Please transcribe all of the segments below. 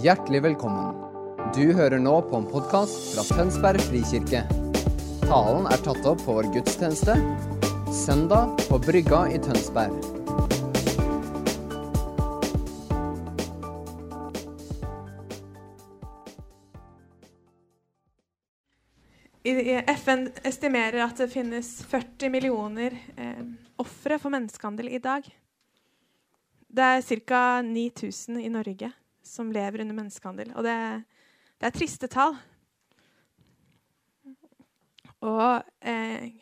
Hjertelig velkommen. Du hører nå på en podkast fra Tønsberg frikirke. Talen er tatt opp på vår gudstjeneste søndag på Brygga i Tønsberg. FN estimerer at det finnes 40 millioner eh, ofre for menneskehandel i dag. Det er ca. 9000 i Norge som lever under menneskehandel. Og det, det er triste tall. Og eh,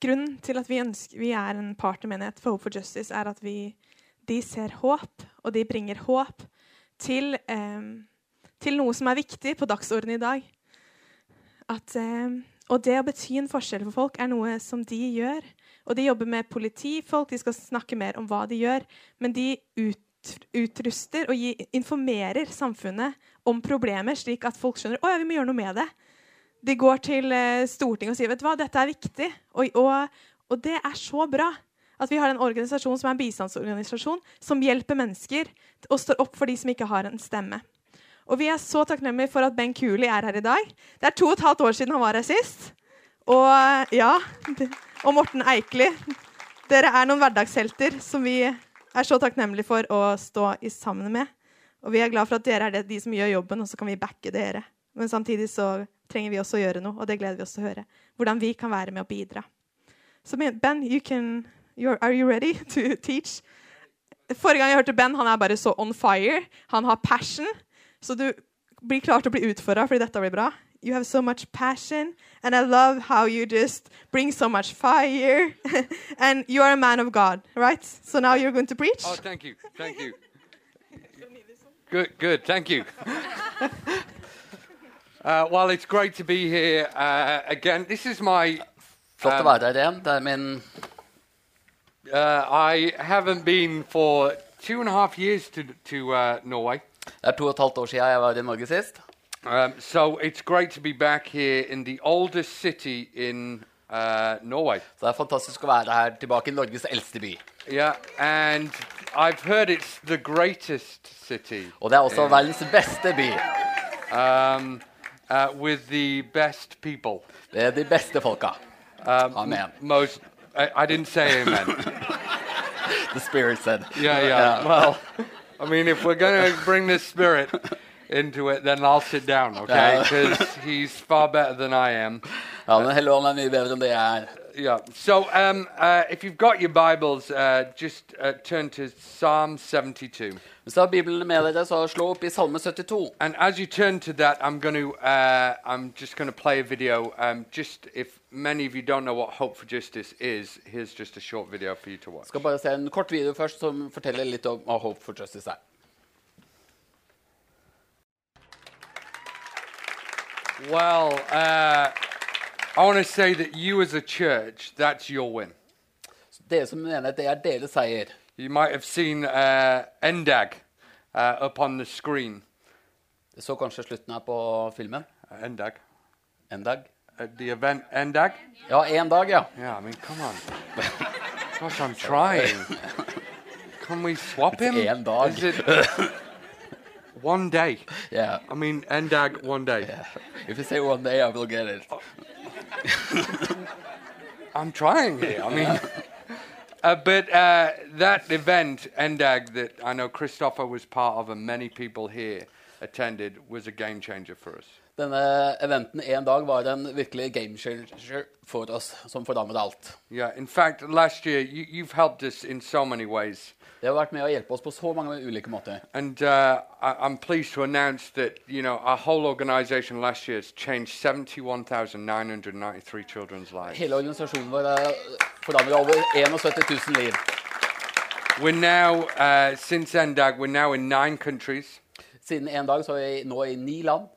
grunnen til at vi, ønsker, vi er en partnermenighet for Hope for Justice, er at vi, de ser håp, og de bringer håp til, eh, til noe som er viktig på dagsordenen i dag at eh, Og det å bety en forskjell for folk er noe som de gjør. Og de jobber med politifolk, de skal snakke mer om hva de gjør. Men de ut, utruster og gi, informerer samfunnet om problemer, slik at folk skjønner at ja, vi må gjøre noe med det. De går til eh, Stortinget og sier vet du hva, dette er viktig. Og, og, og det er så bra at vi har en organisasjon som er en bistandsorganisasjon som hjelper mennesker og står opp for de som ikke har en stemme. Og vi er så takknemlige for at Ben Cooley er her i dag. Det er to og et halvt år siden han var her sist. Og ja, og Morten Eikeli. Dere er noen hverdagshelter som vi er så takknemlige for å stå i sammen med. Og vi er glad for at dere er det, de som gjør jobben, og så kan vi backe dere. Men samtidig så trenger vi også å gjøre noe, og det gleder vi oss til å høre. Hvordan vi kan være med å bidra. Så Ben, you can, are you ready to teach? Forrige gang jeg hørte Ben, han er bare så on fire. Han har passion. Så du blir klar til å bli utfordra, fordi dette blir bra. You have so much passion, and I love how you just bring so much fire. and you are a man of God, right? So now you're going to preach. Oh, thank you, thank you. Good, good, thank you. uh, well, it's great to be here uh, again. This is my. Flott å Um, være her igjen. Det er min Uh, I haven't been for two and a half years to to uh, Norway, Det er to og et halvt år siden jeg var i Norge sist. Um, so it's great to be back here in the oldest city in uh, Norway. Så det er fantastisk å være her tilbake i Norges eldste by. Yeah, and I've heard it's the greatest city. Og det er også verdens beste by. um, uh, with the best people. Det er de beste folka. Um, Amen. Most. I, I didn't say amen. The Spirit said. yeah, yeah. Well, I mean, if we're going to bring this spirit into it, then I'll sit down, okay? Because he's far better than I am. Ja, men Helligånden er mye bedre enn det jeg er. Yeah. So, um, uh, if you've got your Bibles, uh, just uh, turn to Psalm 72. Hvis du har Bibelen med dere, så slå opp i Salme 72. And as you turn to that, I'm going to, uh, I'm just going to play a video. Um, just if many of you don't know what Hope for Justice is, here's just a short video for you to watch. Skal bare se en kort video først som forteller litt om hva Hope for Justice er. Well, uh, I want to say that you as a church, that's your win. Dere som det er deres seier. You might have seen uh, Endag uh, up on the screen. Så kanskje slutten her på filmen? Uh, Endag. En? At the event Endag? Ja, en dag, ja. Yeah, I mean, come on. Gosh, I'm trying. Can we swap him? En dag. One day? Yeah. I mean, Endag one day. If you say one day, I will get it. I'm trying here. I mean, uh, but uh, that event, Endag, that I know Christopher was part of and many people here attended, was a game changer for us. Denne eventen en dag var en virkelig game changer for oss, som forandret alt. Yeah, in fact, last year you, you've helped us in so many ways. Det har vært med å hjelpe oss på så mange ulike måter. And uh, I, I'm pleased to announce that, you know, our whole organization last year has changed 71,993 children's lives. Hele organisasjonen vår forandret over 71 000 liv. We're now, uh, since NDAG, we're now in nine countries. Siden en dag så er vi nå i ni land.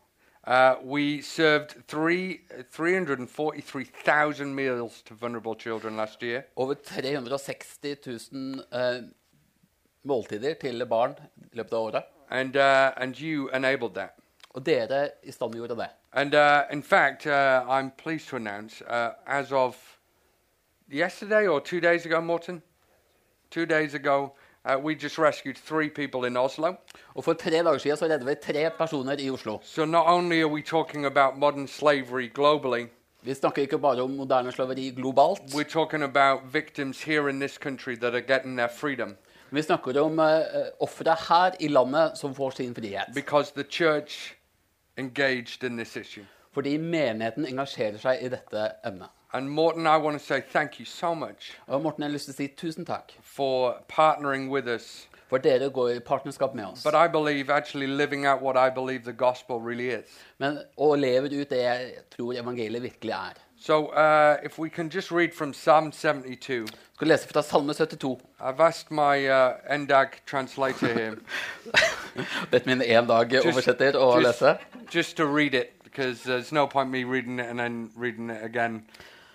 Uh, we served three, 343,000 meals to vulnerable children last year. Over 360 000 eh, måltider til barn i løpet av året. And, uh, and you enabled that. Og dere i stand gjorde det. And uh, in fact, uh, I'm pleased to announce, uh, as of yesterday or two days ago, Morton, two days ago, Uh, we just rescued three people in Oslo. Og for tre dager siden så reddet vi tre personer i Oslo. So not only are we talking about modern slavery globally, Vi snakker ikke bare om moderne slaveri globalt. we're talking about victims here in this country that are getting their freedom Vi snakker om uh, ofre her i landet som får sin frihet. because the church engaged in this issue. Fordi menigheten engasjerer seg i dette emnet. And Morten, I want to say thank you so much Og Morten, jeg har lyst til å si tusen takk for partnering with us. for dere går i partnerskap med oss. But I believe actually living out what I believe the gospel really is. Men å leve ut det jeg tror evangeliet virkelig er. So uh, if we can just read from Psalm 72. Skal lese fra Salme 72. I've asked my uh, NDAG translator here Bedt min en dag oversetter å just, lese. just to read it because there's no point me reading it and then reading it again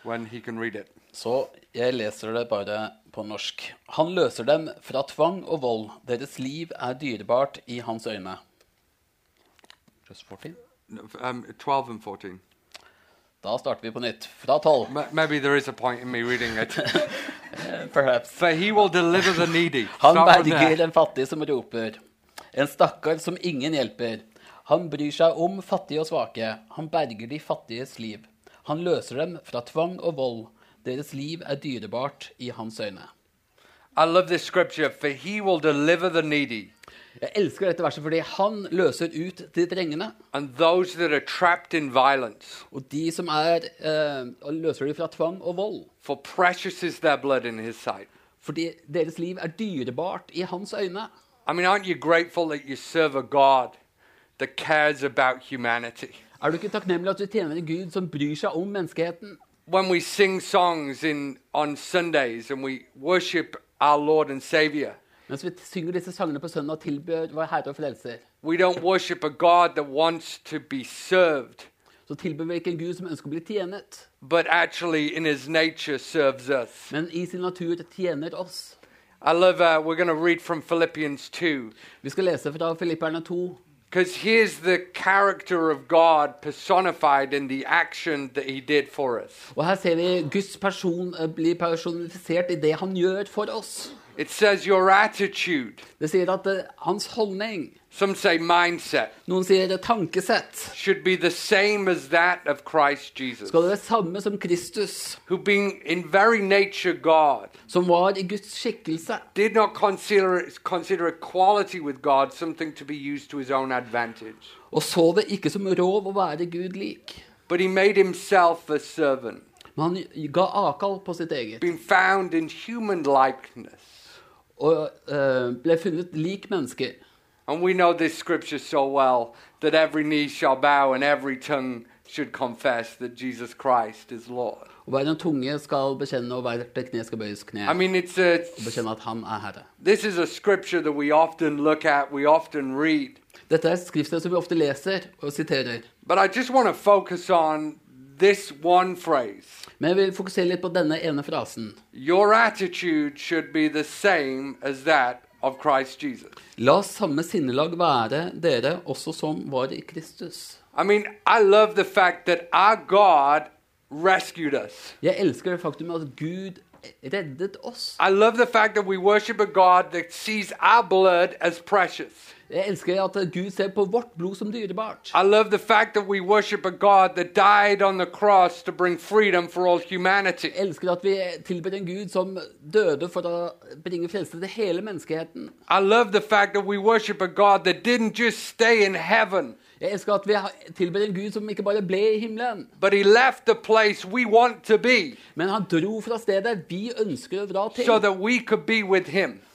when he can read it. Så jeg leser det bare på norsk. Han løser dem fra tvang og vold. Deres liv er dyrebart i hans øyne. Just 14. No, Um, 12 and 14. Da starter vi på nytt. Fra tolv. Maybe there is a point in me reading it. Perhaps. For he will deliver the needy. Han berger en fattig som roper. En stakkar som ingen hjelper. Han bryr seg om fattige og svake. Han berger de fattiges liv. Han løser dem fra tvang og vold. Deres liv er dyrebart i hans øyne. I love this scripture. For he will deliver the needy Jeg elsker dette verset fordi han løser ut de trengende. and those that are trapped in violence. Og de som er uh, løser de fra tvang og vold. For precious is their blood in his sight. Fordi deres liv er dyrebart i hans øyne. I mean, aren't you grateful that you serve a God that cares about humanity? Er du ikke takknemlig at du tjener en Gud som bryr seg om menneskeheten? When we sing songs in, on Sundays and we worship our Lord and Savior, Mens vi synger disse sangene på søndag og tilbyr vår Herre og Frelser, we don't worship a God that wants to be served, så tilbyr vi ikke en Gud som ønsker å bli tjenet, but actually in his nature serves us. men i sin natur tjener oss. I love, uh, we're going to read from Philippians 2. Vi skal lese fra Filipperne 2. Because here's the character of God personified in the action that he did for us. Og her ser vi Guds person bli personifisert i det han gjør for oss. It says your attitude, Det sier at eh, hans holdning, some say mindset, noen sier det tankesett, should be the same as that of Christ Jesus, skal være samme som Kristus, who being in very nature God, som var i Guds skikkelse. did not consider, consider equality with God something to be used to his own advantage, Og så det ikke som rov å være Gud lik. but he made himself a servant, Men han ga avkall på sitt eget. Been found in human likeness. Og uh, ble funnet lik mennesker. And we know this scripture so well that every knee shall bow and every tongue should confess that Jesus Christ is Lord. Og hver en tunge skal bekjenne, og hver kne skal bøyes kne. I mean, it's a, Og bekjenne at han er Herre. this is a scripture that we often look at, we often read. Dette er skrifter som vi ofte leser og siterer. But I just want to focus on this one phrase. Men jeg vil fokusere litt på denne ene frasen. Your attitude should be the same as that of Christ Jesus. La samme sinnelag være dere også som var i Kristus. I mean, I love the fact that our God rescued us. Jeg elsker det faktum at Gud reddet oss. I love the fact that we worship a God that sees our blood as precious. Jeg elsker at Gud ser på vårt blod som dyrebart. I love the fact that we worship a God that died on the cross to bring freedom for all humanity. Jeg elsker at vi tilber en Gud som døde for å bringe frelse til hele menneskeheten. I love the fact that we worship a God that didn't just stay in heaven, Jeg elsker at vi tilber en Gud som ikke bare ble i himmelen, but he left the place we want to be men han dro fra stedet vi ønsker å dra til,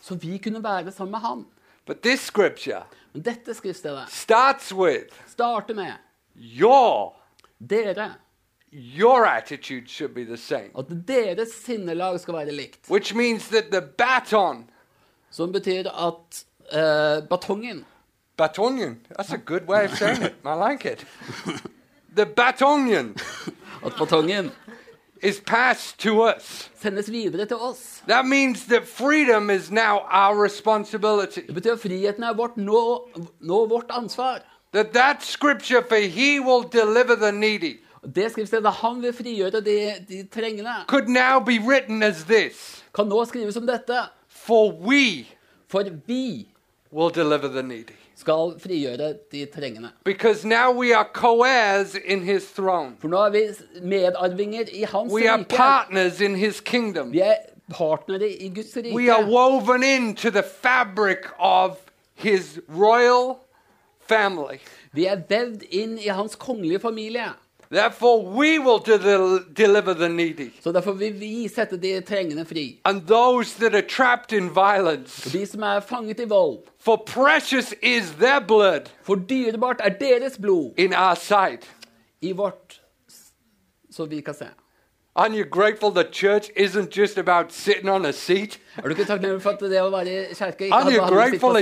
så vi kunne være sammen med han. But this scripture Men dette skriftstedet starts with starter med your dere. your attitude should be the same, At deres sinnelag skal være likt. which means that the baton, Som betyr at uh, batongen batonian, that's a good way of saying it. I like it. The batonian At batongen is passed to us. sendes videre til oss. That means that freedom is now our responsibility. Det betyr at friheten er vårt, nå, nå vårt ansvar. That that scripture for he will deliver the needy Det skriftstedet han vil frigjøre de, de trengende, could now be written as this kan nå skrives som dette. for we For vi will deliver the needy. Skal frigjøre de trengende. Because now we are co heirs in his throne, For nå er vi medarvinger i hans we are rike. partners in his kingdom. Vi er partnere i Guds We are rike. woven into the fabric of his royal family. Vi er vevd inn i hans kongelige familie. Therefore, we will del- deliver the needy Så derfor vil vi sette de trengende fri. and those that are trapped in violence. Og de som er fanget i vold. For precious is their blood For dyrebart er deres blod in our sight. i vårt, så vi kan se. Aren't you grateful the church isn't just about sitting on a seat? Er du ikke takknemlig for at det å være i kirke ikke handler om å sitte på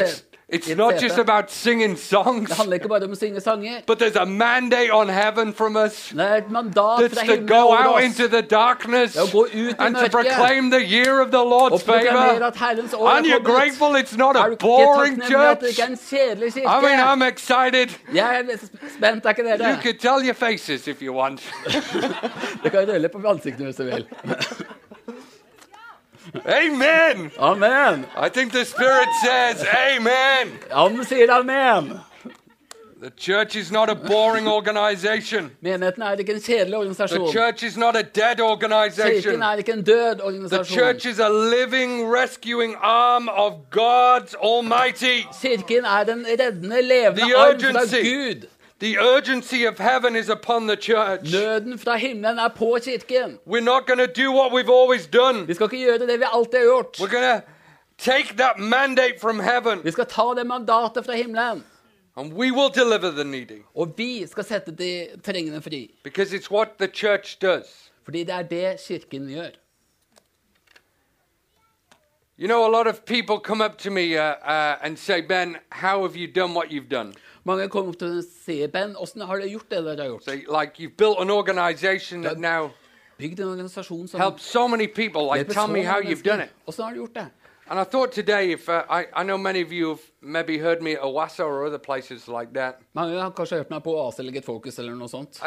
it's, not sete? just about singing songs, Det handler ikke bare om å synge sanger. but there's a mandate on heaven from us Det er et mandat that's fra to go out oss into the darkness å gå ut and to mørket. proclaim the year of the Lord's favor. at Herrens år Aren't you grateful it's not a boring det church? ikke en kjedelig kirke? I mean, I'm excited. Jeg er spent, er ikke You dere? could tell your faces if you want. Dere kan rulle på ansiktene hvis du vil. Amen. Amen! I think the Spirit says, Amen. Ånden sier amen! The church is not a boring organization. Menigheten er ikke en kjedelig The organisasjon. church is not a dead organization. Kirken er ikke en død The organisasjon. church is a living, rescuing arm of God's Almighty. Kirken er den reddende, levende The arm fra urgency. Gud. The urgency of heaven is upon the church. Nøden fra himmelen er på kirken. We're not going to do what we've always done. Vi skal ikke gjøre det vi alltid har gjort. We're going to take that mandate from heaven Vi skal ta det mandatet fra himmelen. and we will deliver the needy Og vi skal sette de trengende fri. because it's what the church does. Fordi det er det kirken gjør. You know, a lot of people come up to me uh, uh, and say, Ben, how have you done what you've done? Mange kommer opp til og sier, Ben, åssen har du gjort det dere har gjort? Say, like, you've built an organization that now Bygd en organisasjon som helped so many people. Like, tell me how you've done it. Åssen har du gjort det? And I thought today, if uh, I, I know many of you have maybe heard me at Awassa or other places like that. I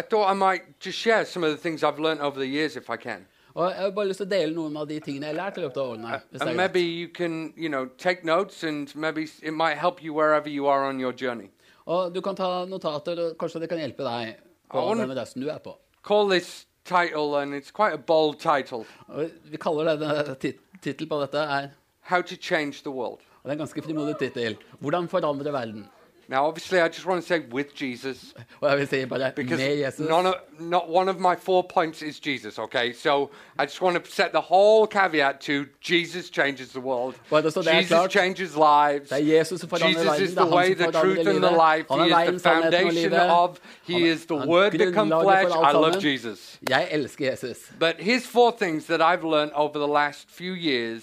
thought I might just share some of the things I've learned over the years if I can. Og jeg har bare lyst til å dele noen av de tingene jeg har lært i løpet av årene. hvis And maybe you can, you know, take notes and maybe it might help you wherever you are on your journey. Og du kan ta notater, og kanskje det kan hjelpe deg på Ja, den adressen du er på. Call this title, and it's quite a bold title Og vi kaller det tit Tittel på dette er How to Change the World. og det er en ganske frimodig tittel. 'Hvordan forandre verden'. Now, obviously, I just want to say with Jesus, Og jeg vil si bare because med Jesus. none of, not one of my four points is Jesus, okay? So I just want to set the whole caveat to Jesus changes the world. Så det Jesus klart. changes lives. Det er Jesus som Jesus verden. is Det er the han way, som the forandrer truth, and the livet. life. Han He er is the sannheten og foundation livet. of. He er- is the han Word become grunnlaget flesh. alt I love sammen. Jesus. Jeg elsker Jesus. But here's four things that I've learned over the last few years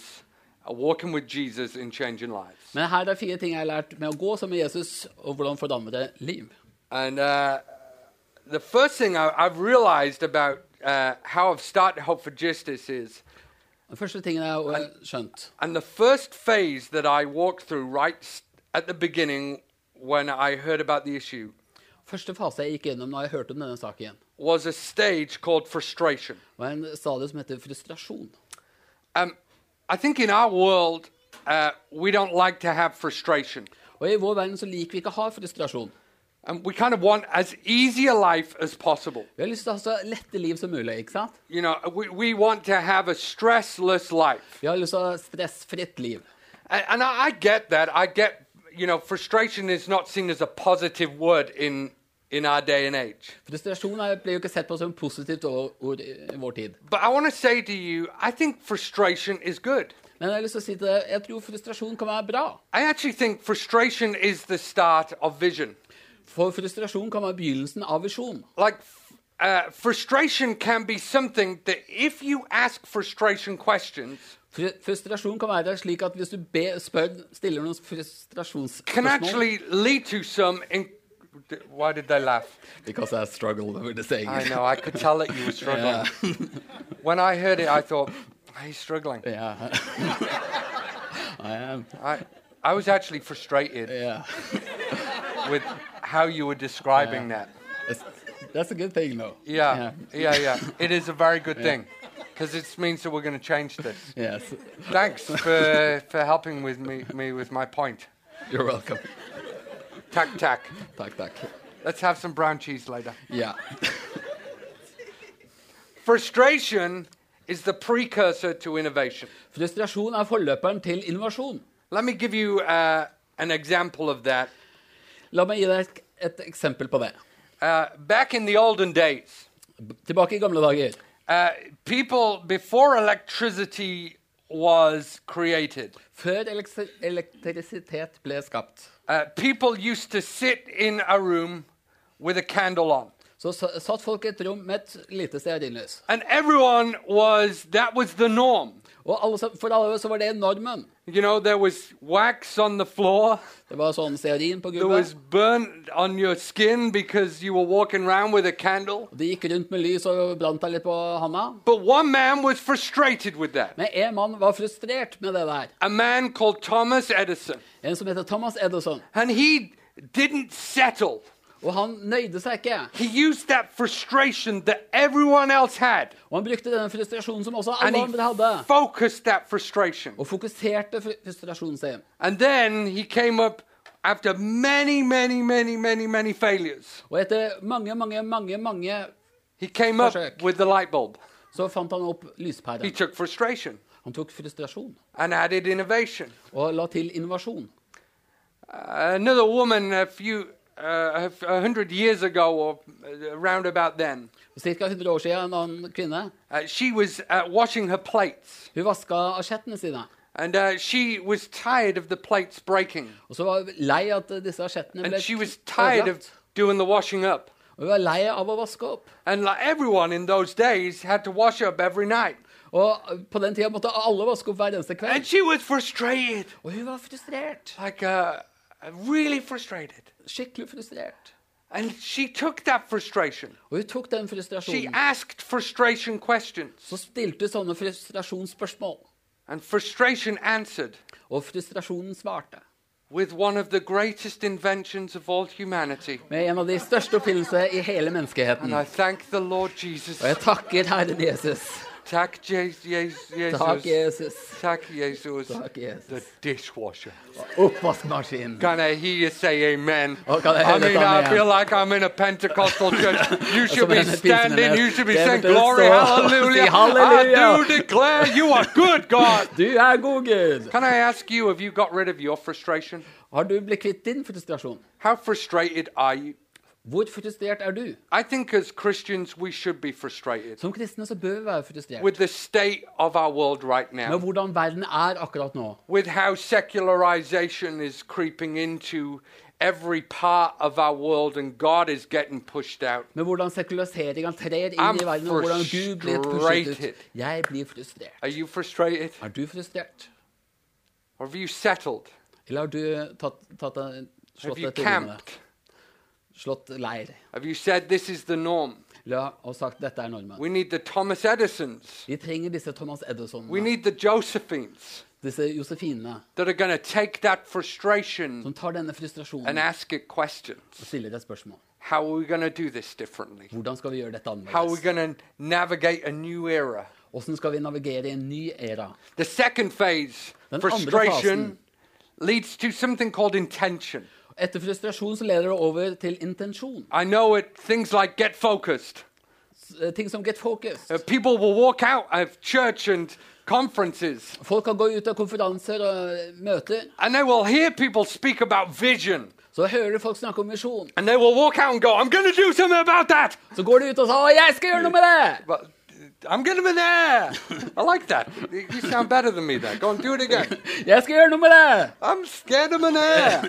uh, walking with Jesus in changing lives. Men her er fire ting jeg har lært med å gå som med Jesus, og hvordan forandre liv. And uh, the first thing I, I've realized about uh, how I've started Hope for Justice is, Den første tingen jeg har skjønt, and the first phase that I walked through right at the beginning when I heard about the issue første fase jeg gikk gjennom når jeg hørte om denne saken, was a stage called frustration. var en stadie som heter frustrasjon. Um, I think in our world, uh, we don't like to have frustration. Og i vår verden så liker vi ikke å ha frustrasjon. And we kind of want as easy a life as possible. Vi har lyst til å ha så lette liv som mulig, ikke sant? You know, we, we want to have a stressless life. Vi har lyst til å ha stressfritt liv. And, and I, I get that. I get, you know, frustration is not seen as a positive word in, in our day and age. Frustrasjon er, blir jo ikke sett på som positivt ord i vår tid. But I want to say to you, I think frustration is good. Men jeg har lyst til å si til deg, jeg tror frustrasjon kan være bra. I actually think frustration is the start of vision. For frustrasjon kan være begynnelsen av visjon. Like, uh, frustration can be something that if you ask frustration questions, Fr frustrasjon kan være slik at hvis du be, spør, stiller noen can actually lead to some. In- Why did they laugh? Because I struggled with the saying. I know, I could tell that you were struggling. when I heard it, I thought, he's struggling. Yeah. I am. I, I was actually frustrated Yeah. with how you were describing that. That's, that's a good thing, though. Yeah, yeah, yeah. It is a very good thing. because it means that we're going to change this. Yes. Thanks for, for helping with me, me with my point. You're welcome. Tack, tack. Takk, takk. Let's have some brown cheese later. Yeah. Frustration is the precursor to innovation. Frustrasjon er forløperen til innovasjon. Let me give you uh, an example of that. La meg gi deg et, et eksempel på det. Uh, back in the olden days, Tilbake i gamle dager. uh, people, before electricity was created, Før elektrisitet ble skapt, uh, people used to sit in a room with a candle on. Så satt folk i et rom med et lite stearinlys. And everyone was, that was the norm. Og alle, for alle så var det normen. You know, there was wax on the floor. Det var sånn stearin på There was gulvet. burnt on your skin because you were walking around with a candle. De gikk rundt med lys og brant deg litt på handa. But one man was frustrated with that. Men en mann var frustrert med det der. A man called Thomas Edison. En som heter Thomas Edison. And he didn't settle. Og han nøyde seg ikke. He used that frustration that everyone else had. Og han brukte denne frustrasjonen som også alle andre hadde. focused that frustration. Og fokuserte frustrasjonen sin. And then he came up after many, many, many, many, many failures. Og etter mange, mange, mange mange He came up Forsøk. with the light bulb. så fant han opp He lyspæren. took frustration Han tok frustrasjon and added innovation. og la til innovasjon. another woman a few uh, a hundred years ago or uh, around about then For 100 år siden en kvinne uh, she was uh, washing her plates hun vaska asjettene sine. and uh, she was tired of the plates breaking Og så var hun lei at disse asjettene ble and she was tired of doing the washing up Og hun var lei av å vaske opp. and like everyone in those days had to wash up every night Og på den tida måtte alle vaske opp hver eneste and kveld. she was frustrated Og hun var frustrert. like uh, really frustrated Skikkelig frustrert. and she took that frustration Og hun tok den she frustrasjonen. asked frustration questions Så stilte hun sånne frustrasjonsspørsmål. and frustration answered Og frustrasjonen svarte. with one of the greatest inventions of all humanity. Med en av de største oppfinnelser i hele menneskeheten. And I thank the Lord Jesus. Og jeg takker Herren Jesus. Tak Jesus. Je- Takk, Jesus. Tak Jesus. Takk, Jesus. The dishwasher. Oppvaskmaskin. Can I hear you say amen? Oh, I mean, I feel like I'm in a Pentecostal church. You should be standing. You should be saying, Glory, hallelujah. I do declare you are good, God. Du er god, Gud. Can I ask you, have you got rid of your frustration? Har du blitt kvitt din frustrasjon? How frustrated are you? Hvor frustrert er du? I think as Christians, we should be frustrated Som kristne så bør vi være frustrert. with the state of our world right Med now. hvordan verden er akkurat nå. with how secularization is creeping into every part of our world and God is getting pushed out. Med hvordan sekulariseringen trer inn I'm i verden, og hvordan Gud blir pushet frustrated. ut. Jeg blir frustrert. Are you frustrated? Er du frustrert? Or have you settled? Eller har du tatt, tatt en, Have slått you deg til rommene? camped? Slått leir? Have you said this is the norm? Eller og sagt dette er normen? We need the Thomas Edisons. Vi trenger disse Thomas We Edison, need the Josephines disse Josefinene, that are going to take that frustration som tar denne and frustrasjonen ask it questions. og stiller et spørsmål. How are we going to do this differently? Hvordan skal vi gjøre dette How are we annerledes? going to navigate a new era? Hvordan skal vi navigere i en ny æra? The second phase, Den andre frustration, leder leads to something called intention. Etter frustrasjon så leder det over til intensjon. I know it, things like get focused. S- eh, Ting som get focused. Uh, people will walk out of church and conferences Folk kan gå ut av konferanser og eh, møter, and they will hear people speak about vision. så hører du folk snakke om visjon. And they will walk out and go, I'm going to do something about that. Så går de ut og sier jeg skal gjøre noe med det'! But I'm getting in there. I like that. You sound better than me there. Go and do it again. Skal gjøre noe med det! I'm scared of an air.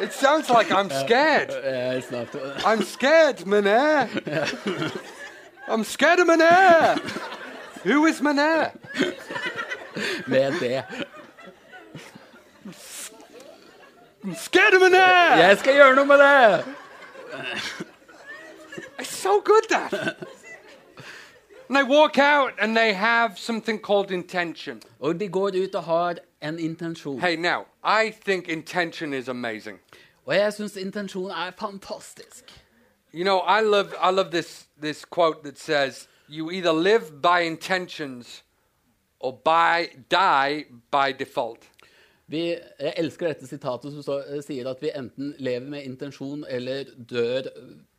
It sounds like I'm scared. Eh, snart. I'm scared, Manair. I'm scared of Manair. Who is Manair? Med det. I'm scared of. Jeg skal gjøre noe med det! It's so good that. Og de går ut og har en intensjon. Hey, now, I think intention is amazing. Og jeg syns intensjon er fantastisk. You know, I love I love this this quote that says, you either live by intentions or by die by default. Vi, jeg elsker dette sitatet som eh, sier at vi enten lever med intensjon eller dør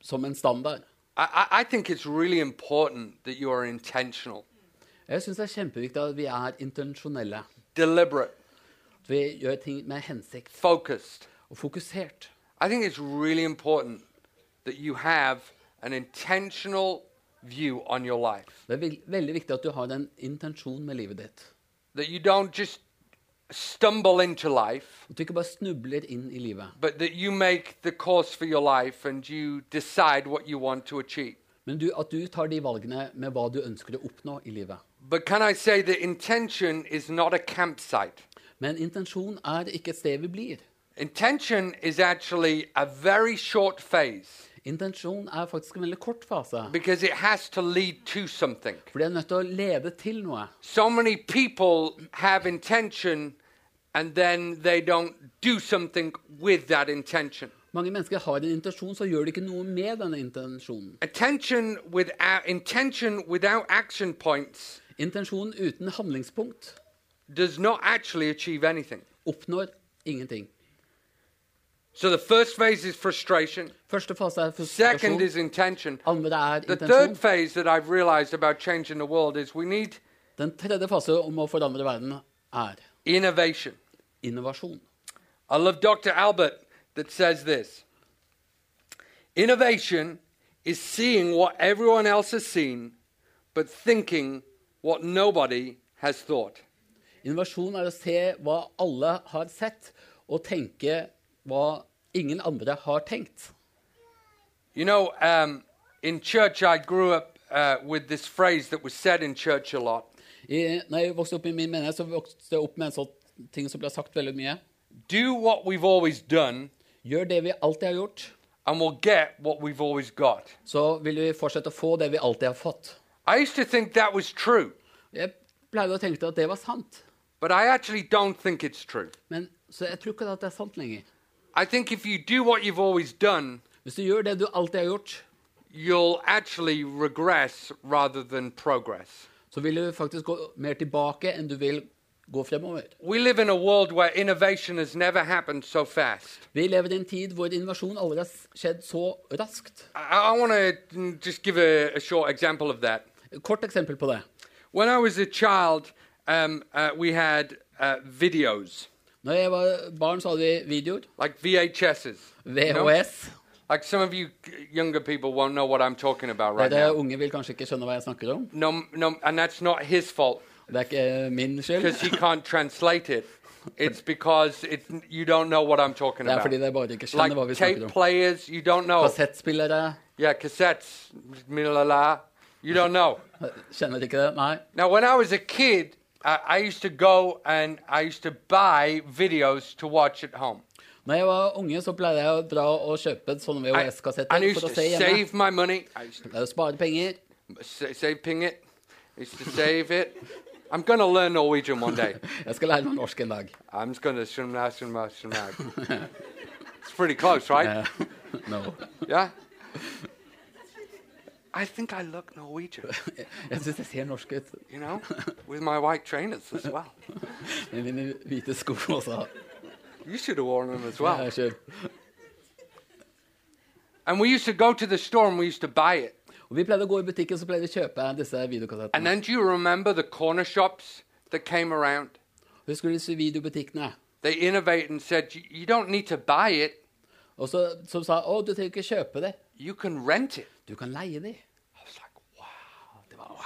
som en standard. I, I, think it's really important that you are intentional, Jeg syns det er kjempeviktig at vi er intensjonelle. deliberate, At vi gjør ting med hensikt focused. og fokusert. I think it's really important that you have an intentional view on your life. Det er vel- veldig viktig at du har en intensjon med livet ditt. That you don't just stumble into life, At du ikke bare snubler inn i livet. but that you make the course for your life and you decide what you want to achieve. Men du, at du tar de valgene med hva du ønsker å oppnå i livet. But can I say that intention is not a campsite? Men intensjon er ikke et sted vi blir. Intention is actually a very short phase Intensjon er faktisk en veldig kort fase. because it has to lead to something. For det er nødt til å lede til noe. So many people have intention and then they don't do something with that intention. Mange mennesker har en intensjon, så gjør de ikke noe med denne intensjonen. Attention without intention without action points Intensjon uten handlingspunkt does not actually achieve anything. oppnår ingenting. So the first phase is frustration. Første fase er Second frustrasjon. is intention. Andre er The third intensjon. phase that I've realized about changing the world is we need Den tredje fase om å forandre verden er innovation. Innovasjon. I love Dr. Albert that says this Innovation is seeing what everyone else has seen, but thinking what nobody has thought. Innovasjon er å se hva alle har sett, og tenke hva ingen andre har tenkt. You know, um, in church, I grew up uh, with this phrase that was said in church a lot I, når jeg vokste opp i min menighet, så vokste jeg opp med en sånn ting som blir sagt veldig mye. Do what we've always done, Gjør det vi alltid har gjort, and we'll get what we've always got. så vil vi fortsette å få det vi alltid har fått. I used to think that was true, Jeg pleide å tenke at det var sant, but I actually don't think it's true. men så jeg tror ikke at det er sant lenger. I think if you do what you've always done, Hvis du gjør det du alltid har gjort, you'll actually regress rather than progress. så vil du faktisk gå mer tilbake enn du vil gå fremover. We live in a world where innovation has never happened so fast. Vi lever i en tid hvor innovasjon aldri har skjedd så raskt. I, I want to just give a, a short example of that. Et Kort eksempel på det. When I was a child, um, uh, we had uh, videos, Når jeg var barn, så hadde vi videoer. like VHSs. you know? VHS. Like some of you younger people won't know what I'm talking about right now. unge vil kanskje ikke skjønne hva jeg snakker om. No, no, and that's not his fault Det er ikke min skyld. because he can't translate it. It's because it, you don't know what I'm talking Det er about. fordi dere bare ikke skjønner hva vi snakker om. players, you don't know. Kassettspillere Yeah, cassettes, milala. You don't know. kjenner ikke det. Nei. Now, when I was a kid, I, I used to go and I used to buy videos to watch at home. Når jeg var unge, så pleide jeg å dra og kjøpe sånne I, VHS-kassetter used for to å se hjemme. save my money. I used to Det er å spare penger. sa- save ping it. I used to save it. I'm going to learn Norwegian one day. Jeg skal lære meg norsk en dag. I'm just going to shunna, shunna, ah, shunna. Ah, ah. It's pretty close, right? No. Yeah? I think I look Norwegian, Jeg syns jeg ser norsk ut. you know, with my white trainers as well. Med mine hvite sko også. You should have worn them as well. I should. And we used to go to the store and we used to buy it. Og vi pleide å gå i butikken så pleide vi å kjøpe disse And videokassettene. then do you remember the corner shops that came around? Husker du disse videobutikkene? They innovated and said, "You- you don't need to buy it, Og så, som sa å, du trenger ikke kjøpe det. you can rent it. Du kan leie de. I was like, wow. Det var, wow.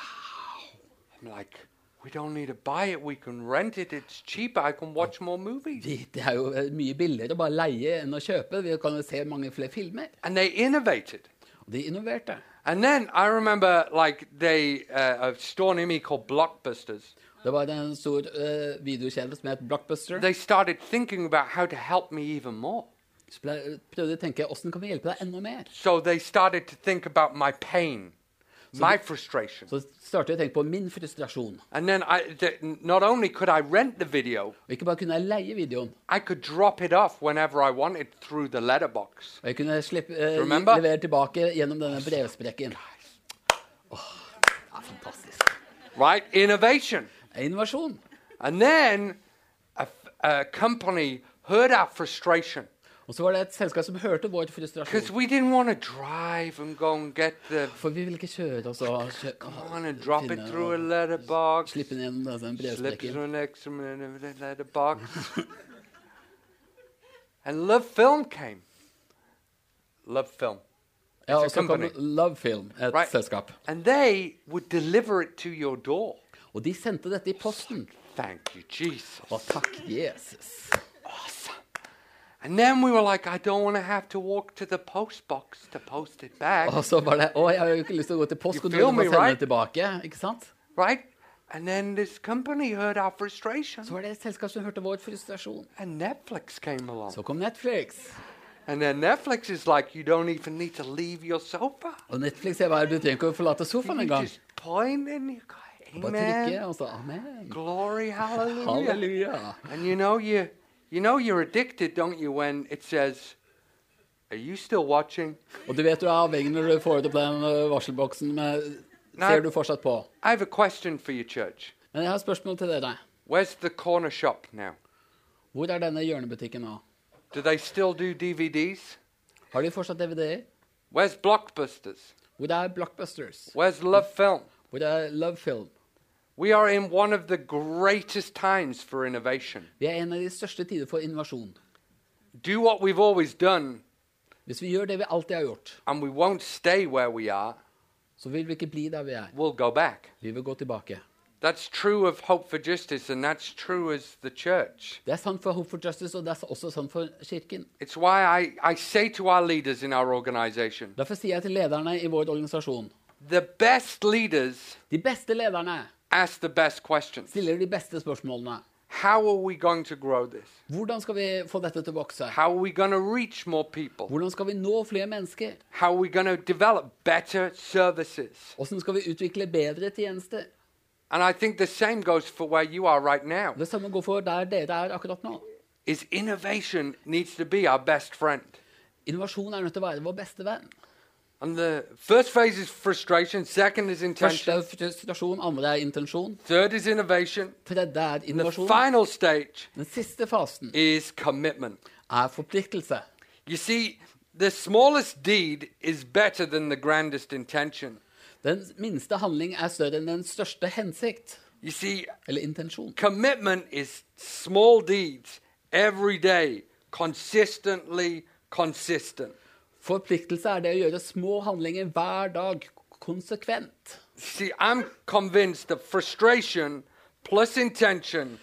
I'm like, we don't need to buy it. We can rent it. It's cheaper. I can watch more movies. Vi, det er jo eh, mye billigere å bare leie enn å kjøpe. Vi kan jo se mange flere filmer. And they innovated. De innoverte. And then I remember, like, they uh, a store near me called Blockbusters. Det var en stor uh, videokjede som het Blockbuster. They started thinking about how to help me even more. Så prøvde de å tenke hvordan kan vi hjelpe deg enda mer. So they started to think about my pain, my frustration. Så startet jeg å tenke på min frustrasjon. And then I, the, not only could I rent the video, Og ikke bare kunne jeg leie videoen, I could drop it off whenever I wanted through the letterbox. og jeg kunne slippe, eh, Remember? levere tilbake gjennom denne brevsprekken. right? Innovation. Innovasjon. And then a, f- a company heard our frustration Og så var det et selskap som hørte vår frustrasjon. and go and get the For vi ville ikke kjøre finne og Slippe den gjennom extra letterbox. and Love Film came. Love Film. Ja, It's og så kom. Love Film, et Right. selskap. And they would deliver it to your door. Og de sendte dette i posten. Thank you, Jesus. Og takk, Jesus. And then we were like, I don't want to have to walk to the post box to post it back. Og så var det Å, jeg har jo ikke lyst til å gå til postkontoret me, og sende right? det tilbake. Ikke sant? Right? And then this company heard our frustration. Så var det et selskap som hørte vår frustrasjon. And Netflix came along. Så kom Netflix. And then Netflix is like, you don't even need to leave your sofa. Og Netflix er bare, du trenger ikke å forlate sofaen You engang. just point and you go, Bare trykke, og så amen. Glory, hallelujah. Halleluja. And you know you you know you're addicted, don't you, when it says, Are you still watching? Og du vet du er avhengig når du får opp den varselboksen med Nei. Ser du fortsatt på? I have a question for you, church. Men jeg har et spørsmål til dere. Where's the corner shop now? Hvor er denne hjørnebutikken nå? Do they still do DVDs? Har de fortsatt DVD-er? Where's Blockbusters? Hvor er Blockbusters? Where's Love Film? Hvor er Love Film? Vi er en av de største tider for innovasjon. Do what we've always done, Hvis vi gjør det vi alltid har gjort, and we won't stay where we are, så vil vi ikke bli der vi er. we'll go back. Vi vil gå tilbake. That's true of Hope for Justice, and that's true as the church. Det er sant for Hope for Justice, og det er også sant for Kirken. It's why I, I say to our leaders in our organization Derfor sier jeg til lederne i vår organisasjon the best leaders De beste lederne ask the best questions. stiller de beste spørsmålene. How are we going to grow this? Hvordan skal vi få dette til å vokse? How are we going to reach more people? Hvordan skal vi nå flere mennesker? How are we going to develop better services? Hvordan skal vi utvikle bedre tjenester? And I think the same goes for where you are right now. Det samme går for der dere er akkurat nå. Is innovation needs to be our best friend. Innovasjon er nødt til å være vår beste venn. And the first phase is frustration, second is Første er frustrasjon, andre er intensjon, third is innovation, tredje er the innovasjon. final stage Den siste fasen is commitment. er forpliktelse. You see, the smallest deed is better than the grandest intention. Den minste handling er større enn den største hensikt, You see, eller intensjon. commitment is small deeds every day, consistently consistent. Forpliktelse er det å gjøre små handlinger hver dag, konsekvent. See, I'm convinced that frustration plus intention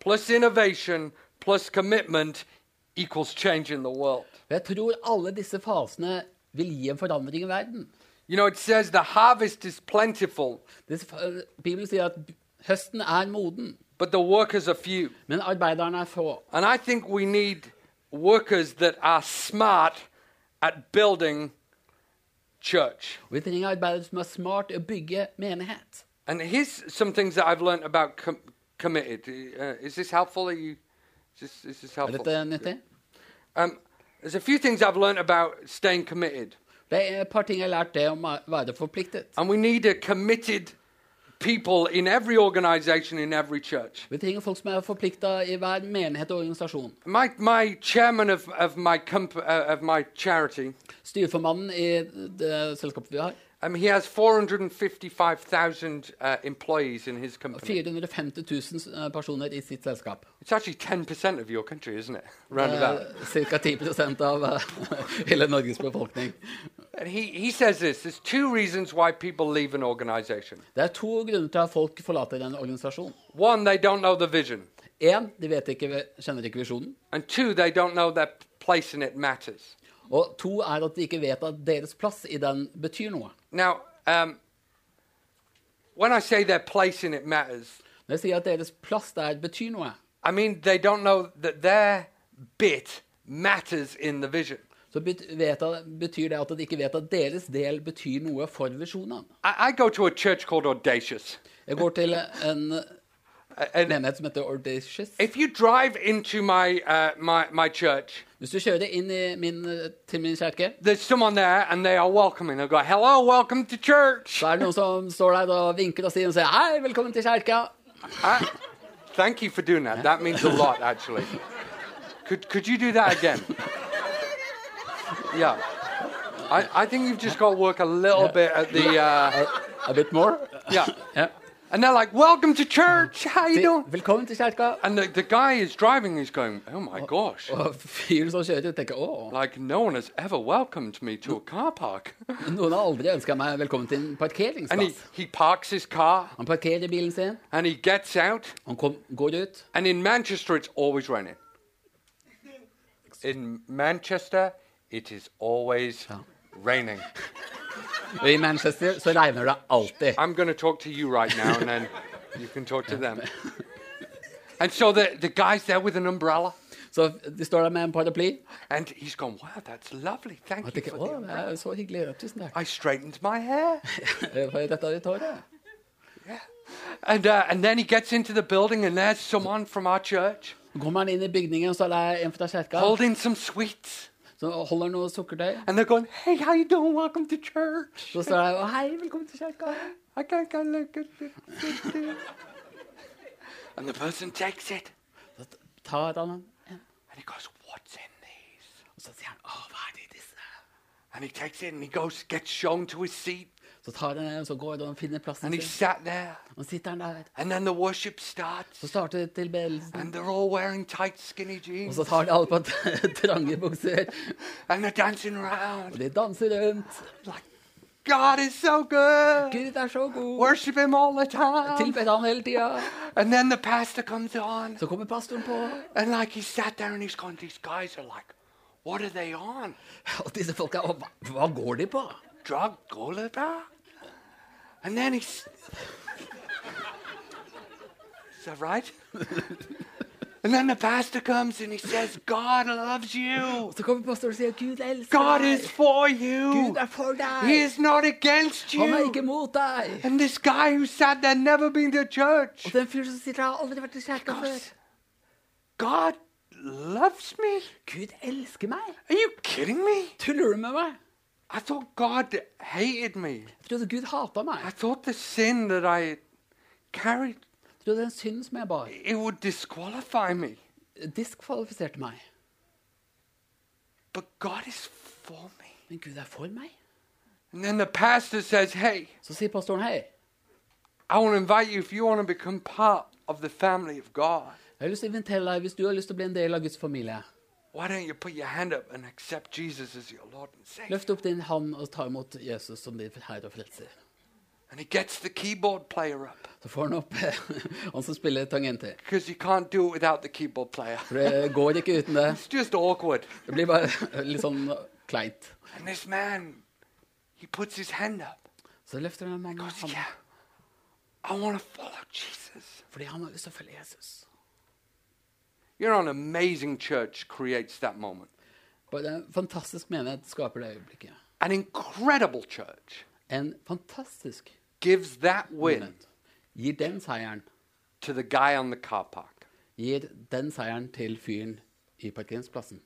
plus innovation plus commitment equals change in the world. Jeg tror alle disse fasene vil gi en forandring i verden. You know, it says the harvest is plentiful, Disse, Bibelen sier at høsten er moden, but the workers are few. men arbeiderne er få. And I think we need workers that are smart at building church. Vi trenger arbeidere som er smart i å bygge menighet. And here's some things that I've learned about com- committed. Uh, is this helpful? Are you? Is this, is this Er helpful? dette nyttig? Um, there's a few things I've learned about staying committed. Det er et par ting jeg har lært det om å være forpliktet. And we need a committed people in every organization, in every church. Vi trenger folk som er forplikta i hver menighet og organisasjon. My, my chairman of, of, my comp- uh, of my charity, Styreformannen i det selskapet vi har, um, he has 455,000 uh, employees in his company. 450 000 personer i sitt selskap. It's actually 10% of your country, isn't it? Round about. Ca. 10 av eh, hele Norges befolkning. And he, he says this there's two reasons why people leave an organization. Det er to grunner til at folk forlater en organisasjon. One, they don't know the vision. Én, de vet ikke, kjenner ikke visjonen. And two, they don't know their place in it matters. Og to er at de ikke vet at deres plass i den betyr noe. Now, um, when I say their place in it matters, Når jeg sier at deres plass der betyr noe, I mean they don't know that their bit matters in the vision. så bet vet jeg, betyr det at de ikke vet at deres del betyr noe for visjonen. I, I go to a church called Audacious. Jeg går til en and menighet som heter Audacious. if you drive into my, uh, my, my church, Hvis du kjører inn i min, til min kjerke, there's someone there and they are welcoming. They go, hello, welcome to church. så er det noen som står der og vinker og sier, og sier 'Hei, velkommen til kjerka'. Uh, thank you for doing that. That means a lot, actually. Could, could you do that again? Yeah. I, I think you've just got to work a little bit at the, uh, A bit more. yeah. Ja. And they're like, welcome to church. How you doing? Velkommen til kjerka. And the, the guy is driving, he's going, oh my gosh. Og fyren som kjører, tenker 'Å, Like, no one has ever welcomed me to a car park. noen har aldri ønska meg velkommen til en and he, parkeringsplass'. he parks his car Han parkerer bilen sin, and he gets out. han kom, går ut. And in Manchester, it's always raining. In Manchester, it is always raining. I Manchester så regner det alltid. I'm going to talk to you right now, and then you can talk to them. And so the, the guy's there with an umbrella, Så de står der med en paraply. and he's going, wow, that's lovely. Thank Og you tenker for the 'Å, det umbrella. er så hyggelig. Tusen takk I straightened my hair. for dette ditt håret'. And, uh, and then he gets into the building, and there's someone from our church Så kommer han inn i bygningen, så er det en fra holding some sweets. Som holder noe sukkertøy. And they're going, hey, how you doing? Welcome to church. Så står det 'Å, hei, velkommen til kjerka'. I can't go look at it. And the person takes it, Så tar han den, and he goes, what's in these? og så sier han 'Å, hva er det i disse?' And he takes it, and he goes, gets shown to his seat, Så tar han den, så går han og finner plassen and he sin. sat there. Og sitter han der. And then the worship starts, Så starter tilbedelsen. and they're all wearing tight, skinny Og jeans, så tar de alle på trange bukser. and they're dancing around. Og de danser rundt. Like, God is so good. Gud er så god. Worship him all the time. Tilber han hele tida. And then the pastor comes on, Så kommer pastoren på. and like he sat there, and he's going, these guys are like, what are they on? Og disse folka, «Å, hva, hva går de på? drug gulliver? And then he's. Is that right? and then the pastor comes and he says, God loves you. Så kommer pastoren og sier Gud elsker God deg. is for you. Gud er for He is not against Han er you. ikke mot deg. And this guy who sat there, never been to church. Og den fyren som sitter der, har aldri vært i kirka før. Goes, God loves me? Gud elsker meg. Are you kidding me? Tuller du med meg? I thought God hated me. Jeg trodde Gud hata I meg. thought the sin that I carried, Jeg trodde den synden som jeg bar, it would disqualify me. diskvalifiserte meg. But God is for me. Men Gud er for meg. And then the pastor says, Hey, Så sier pastoren hei. I want to invite you if you want to become part of the family of God. Jeg har lyst til å invitere deg hvis du har lyst til å bli en del av Guds familie. Why don't you put your hand up and accept Jesus as your Lord and Savior? Løft opp din hånd og ta imot Jesus som din herre og frelser. And he gets the keyboard player up Så får han opp han som spiller tangenter. For det går ikke uten det. Det blir bare litt sånn kleint. Man, he puts his hand up. Så løfter han hånden Yeah, I want to follow Jesus. fordi han har lyst til å følge Jesus. You know, an amazing church creates that moment. Bare en fantastisk menighet skaper det øyeblikket. An incredible church En fantastisk gives that win menighet gir den seieren to the guy on the car park. gir den seieren til fyren i parkeringsplassen.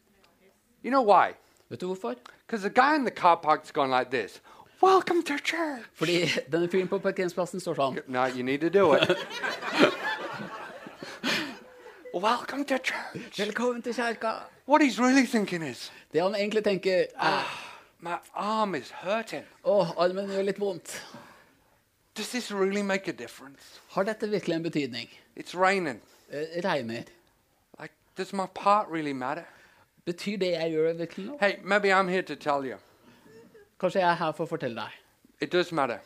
You know why? Vet du hvorfor? Because the guy in the car park's going like this Welcome to church. Fordi denne fyren på parkeringsplassen står sånn. No, you need to do it. Welcome to church. Velkommen til kirka. What he's really thinking is, Det han egentlig tenker, er my arm is hurting. åh, armen gjør litt vondt. Does this really make a difference? Har dette virkelig en betydning? It's raining. Eh, regner. Like, does my part really matter? Betyr det jeg gjør, virkelig noe? Hey, maybe I'm here to tell you. Kanskje jeg er her for å fortelle deg. It does matter.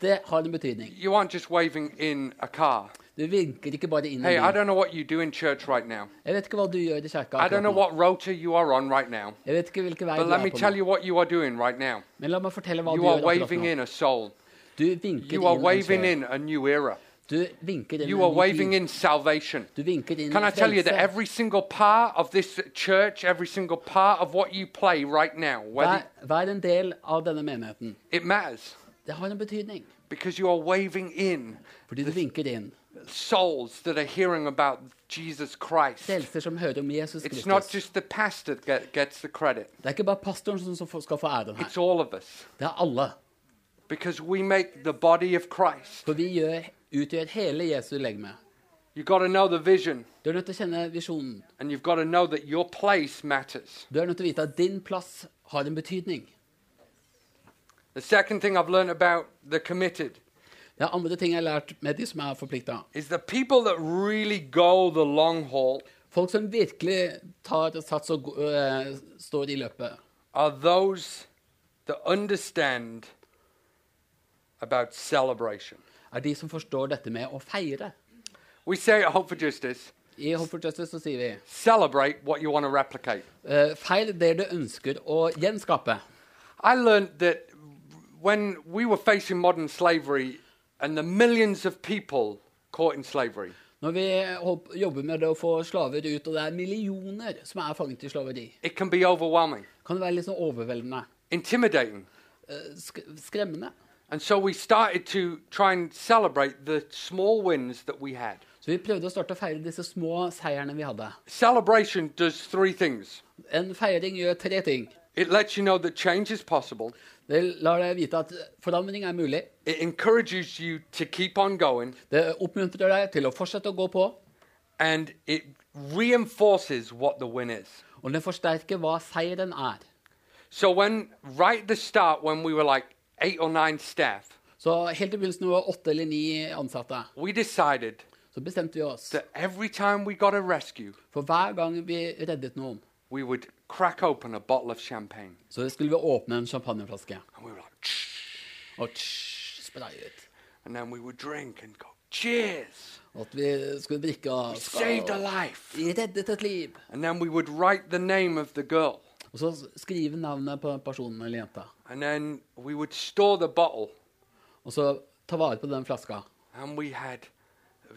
Det har en betydning. You aren't just waving in a car. Du vinker ikke bare inn i Hey, I don't know what you do in church right now. Jeg vet ikke hva du gjør i kirka I don't akkurat know nå. what rota you are on right now. Jeg vet ikke hvilken vei But du let er me på tell nå. you what you are doing right now. Men la meg fortelle hva You du are gjør akkurat waving nå. in a soul. Du vinker You are inn en waving sjel. in a new era. Du vinker inn You en are ny waving tid. in salvation. Du vinker inn Can I tell you that frelse. every single part of this church, every single part of what you play right now, whether Vær, vær en del av denne menigheten. it matters Det har en betydning. because you are waving in Fordi du vinker inn souls that are hearing about Jesus Christ. It's not just the pastor that gets the credit, Det er ikke bare pastoren som skal få æren her. it's all of us. Det er alle. Because we make the body of Christ. For vi gjør, utgjør hele Jesu legeme. You've got to know the vision, Du er nødt til å kjenne visjonen. and you've got to know that your place matters. Du er nødt til å vite at din plass har en betydning. The second thing I've learned about the committed Det er andre ting jeg har lært med de som er forplikta. is the people that really go the long haul Folk som virkelig tar sats og gå- øh, står i løpet, are those that understand about celebration. er de som forstår dette med å feire. We say at Hope for Justice, I Hope for Justice så sier vi celebrate what you want to replicate. uh, feir det du ønsker å gjenskape. I learned that when we were facing modern slavery and the millions of people caught in slavery, Når vi jobber med å få slaver ut, og det er millioner som er fanget i slaveri, it can be overwhelming, kan det være litt sånn overveldende. intimidating. eh, sk skremmende. And so we started to try and celebrate the small wins that we had. Så vi prøvde å starte å feire disse små seierne vi hadde. Celebration does three things En feiring gjør tre ting. it lets you know that change is possible, Det lar deg vite at forandring er mulig. it encourages you to keep on going, Det oppmuntrer deg til å fortsette å gå på, and it reinforces what the win is. og det forsterker hva seieren er. So when right at the start, when we were like eight or nine staff, Så helt i begynnelsen, var åtte eller ni ansatte, we decided så bestemte vi oss that every time we got a rescue, for hver gang vi reddet noen, we would crack open a bottle of champagne, så skulle vi åpne en champagneflaske and we were like, tsh, og tsh, spraye ut. and then we would drink and go, cheers, Og at vi skulle drikke og saved a life, Vi reddet et liv. and then we would write the name of the girl, Og så skrive navnet på personen eller jenta. and then we would store the bottle, Og så ta vare på den flaska. and we had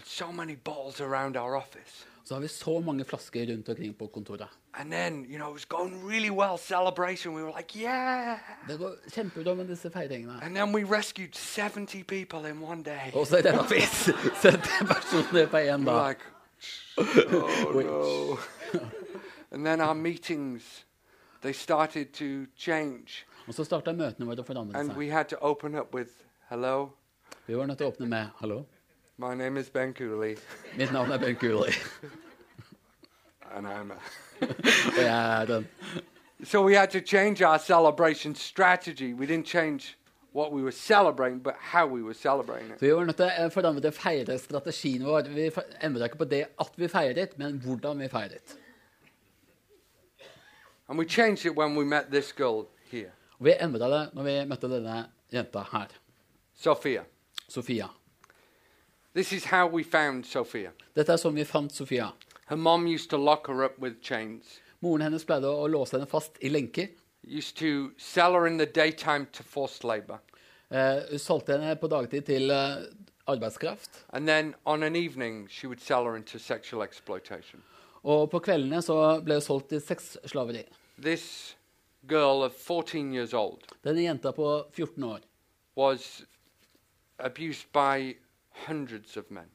so many bottles around our office. Så har vi så mange flasker rundt omkring på kontoret. And then, you know, it was going really well, celebration. We were like, yeah. Det går kjempebra med disse feiringene. And then we rescued 70 people in one day. Og så redda vi 70 personer på én dag. like, oh no. and then our meetings, they started to change. Og så starta møtene våre å forandre And seg. we had to open up with, hello, Vi var nødt til å åpne med 'hallo'. My name is Ben Cooley, Mitt navn er Ben Cooley. and I'm a... Og jeg er den. So we had to change our celebration strategy. We didn't change what we were celebrating, but how we were celebrating it. Så vi var nødt til å forandre feirestrategien vår. Vi endra ikke på det at vi feiret, men hvordan vi feiret. And we changed it when we met this girl here, Og vi endra det når vi møtte denne jenta her, Sofia. Sofia. This is how we found Sophia. Dette er sånn vi fant Sofia. Her mom used to lock her up with chains. Moren hennes pleide å låse henne fast i lenker. Used to sell her in the daytime to forced labor. Eh, hun solgte henne på dagtid til eh, arbeidskraft. And then on an evening, she would sell her into sexual exploitation. Og på kveldene så ble hun solgt til sexslaveri. This girl of 14 years old Denne jenta på 14 år was abused by hundreds of men.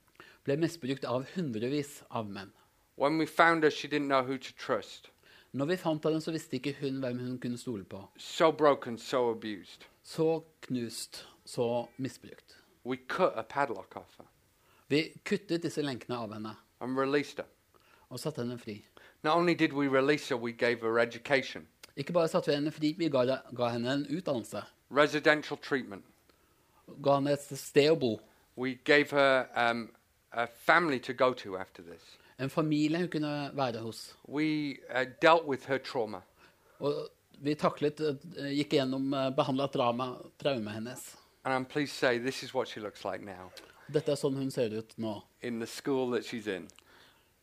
ble misbrukt av hundrevis av menn. When we found her, she didn't know who to trust. Når vi fant henne, så visste ikke hun hvem hun kunne stole på. So broken, so abused. Så knust, så misbrukt. We cut a padlock off her Vi kuttet disse lenkene av henne and released her. og satte henne fri. Not only did we release her, we gave her education, Ikke bare satte vi henne fri, vi ga, ga henne en utdannelse. residential treatment. Ga henne et sted å bo. We gave her um, a family to go to after this. En familie hun kunne være hos. We uh, dealt with her trauma. Og vi taklet, eh, gikk igjennom, uh, behandla trauma, traumet hennes. And I'm pleased to say this is what she looks like now Dette er sånn hun ser ut nå, in the school that she's in.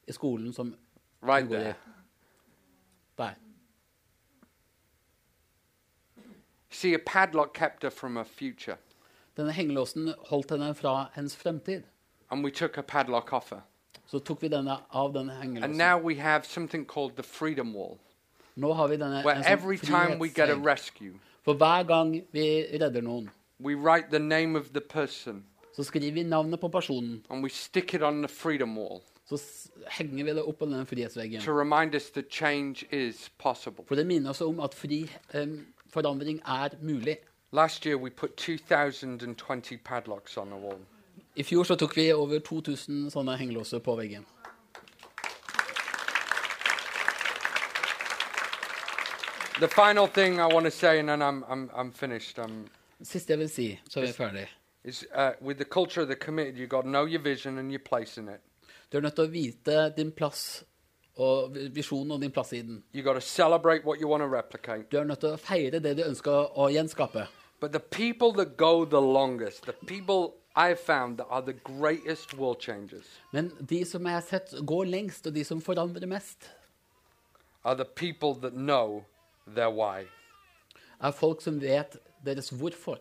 i skolen som Right hun går i. there. Der. See, a padlock kept her from her future. Denne hengelåsen holdt henne fra hennes fremtid. And we took a padlock off her. Så tok vi denne av denne And hengelåsen. now we have something called the freedom wall, Nå har vi denne where sånn every time we get a rescue, For hver gang vi redder noen, we write the name of the person Så skriver vi navnet på personen. and we stick it on the freedom wall Så henger vi det opp på den frihetsveggen. to remind us that change is possible. For det minner oss om at fri um, forandring er mulig. Last year we put 2,020 padlocks on the wall. I fjor så tok vi over 2000 sånne hengelåser på veggen. The final thing I want to say, and then I'm, I'm, I'm finished, I'm, Siste jeg vil si, så er vi ferdig. is uh, with the culture of the committed, you've got to know your vision and your place in it. Du er nødt til å vite din plass og visjonen og din plass i den. You got to celebrate what you want to replicate. Du er nødt til å feire det du ønsker å gjenskape. But the people that go the longest, the people I've found that are the greatest world changers, Men de som jeg har sett går lengst, og de som forandrer mest, are the people that know their why. er folk som vet deres hvorfor.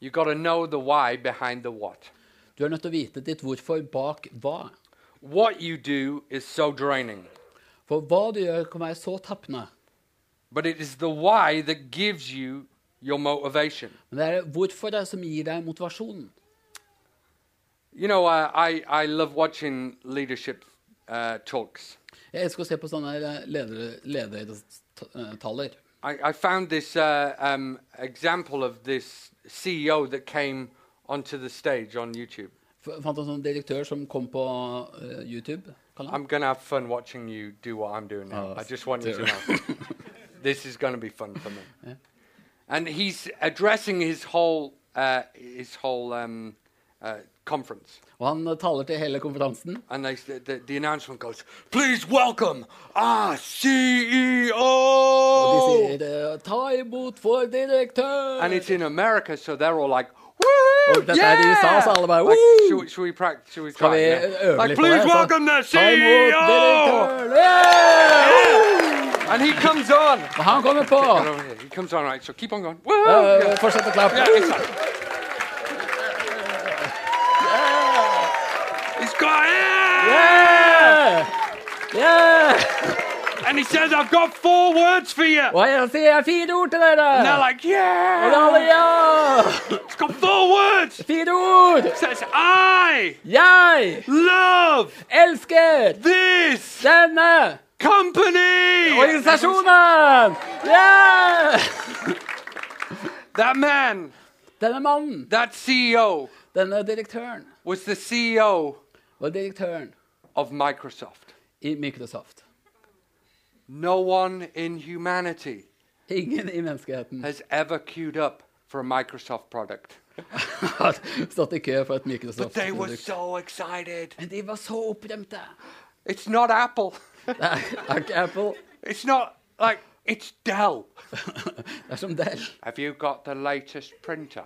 You got to know the why behind the what. Du er nødt til å vite ditt hvorfor bak hva. What you do is so draining, For hva du gjør, kan være så tappende. But it is the why that gives you your motivation. Men det er hvorfor som gir deg motivasjonen. You know, uh, I, I love watching leadership uh, talks. Jeg elsker å se på sånne eh, ledertaler. I, I found this uh, um, example of this CEO that came onto the stage on YouTube. Fant en sånn direktør som kom på eh, YouTube. I'm going to have fun watching you do what I'm doing now. Oh, I just want you to know. this is going to be fun for me. Yeah. And he's addressing his whole, uh, his whole um, uh, conference. Og han eh, taler til hele konferansen. And they, the, the, announcement goes, Please welcome our E Og de CEO! sier eh, 'ta imot for direktør'. And it's in America, so they're all like, Woo! Og dette er i USA, så alle bare Like, should, we- should we practice? Should we Skal try? vi it? Yeah. øve Like, litt på please det? så welcome the Ta imot CEO! direktøren! Yeah! And he comes on. Og han kommer på. He comes on, right? So keep on going. Woo! Yeah. Fortsett å klappe. Yeah, it's like, he's got yeah! Yeah! Yeah! And he says, I've got four words for you. Og jeg sier fire ord til dere. And they're like, Og alle yeah! ja! It's got four words. Fire ord! It says, I Jeg love elsker this denne company. organisasjonen! Yeah! That man, Denne mannen, that CEO, denne direktøren, was the CEO var direktøren of Microsoft. i Microsoft. No one in humanity Ingen i menneskeheten has ever queued up for a Microsoft product. har stått i kø for et But they were Microsoft-produkt. so excited. Men de var så opprømte. It's not Apple. Ikke Apple. It's not like it's Dell. Det er som Dell. Have you got the latest printer?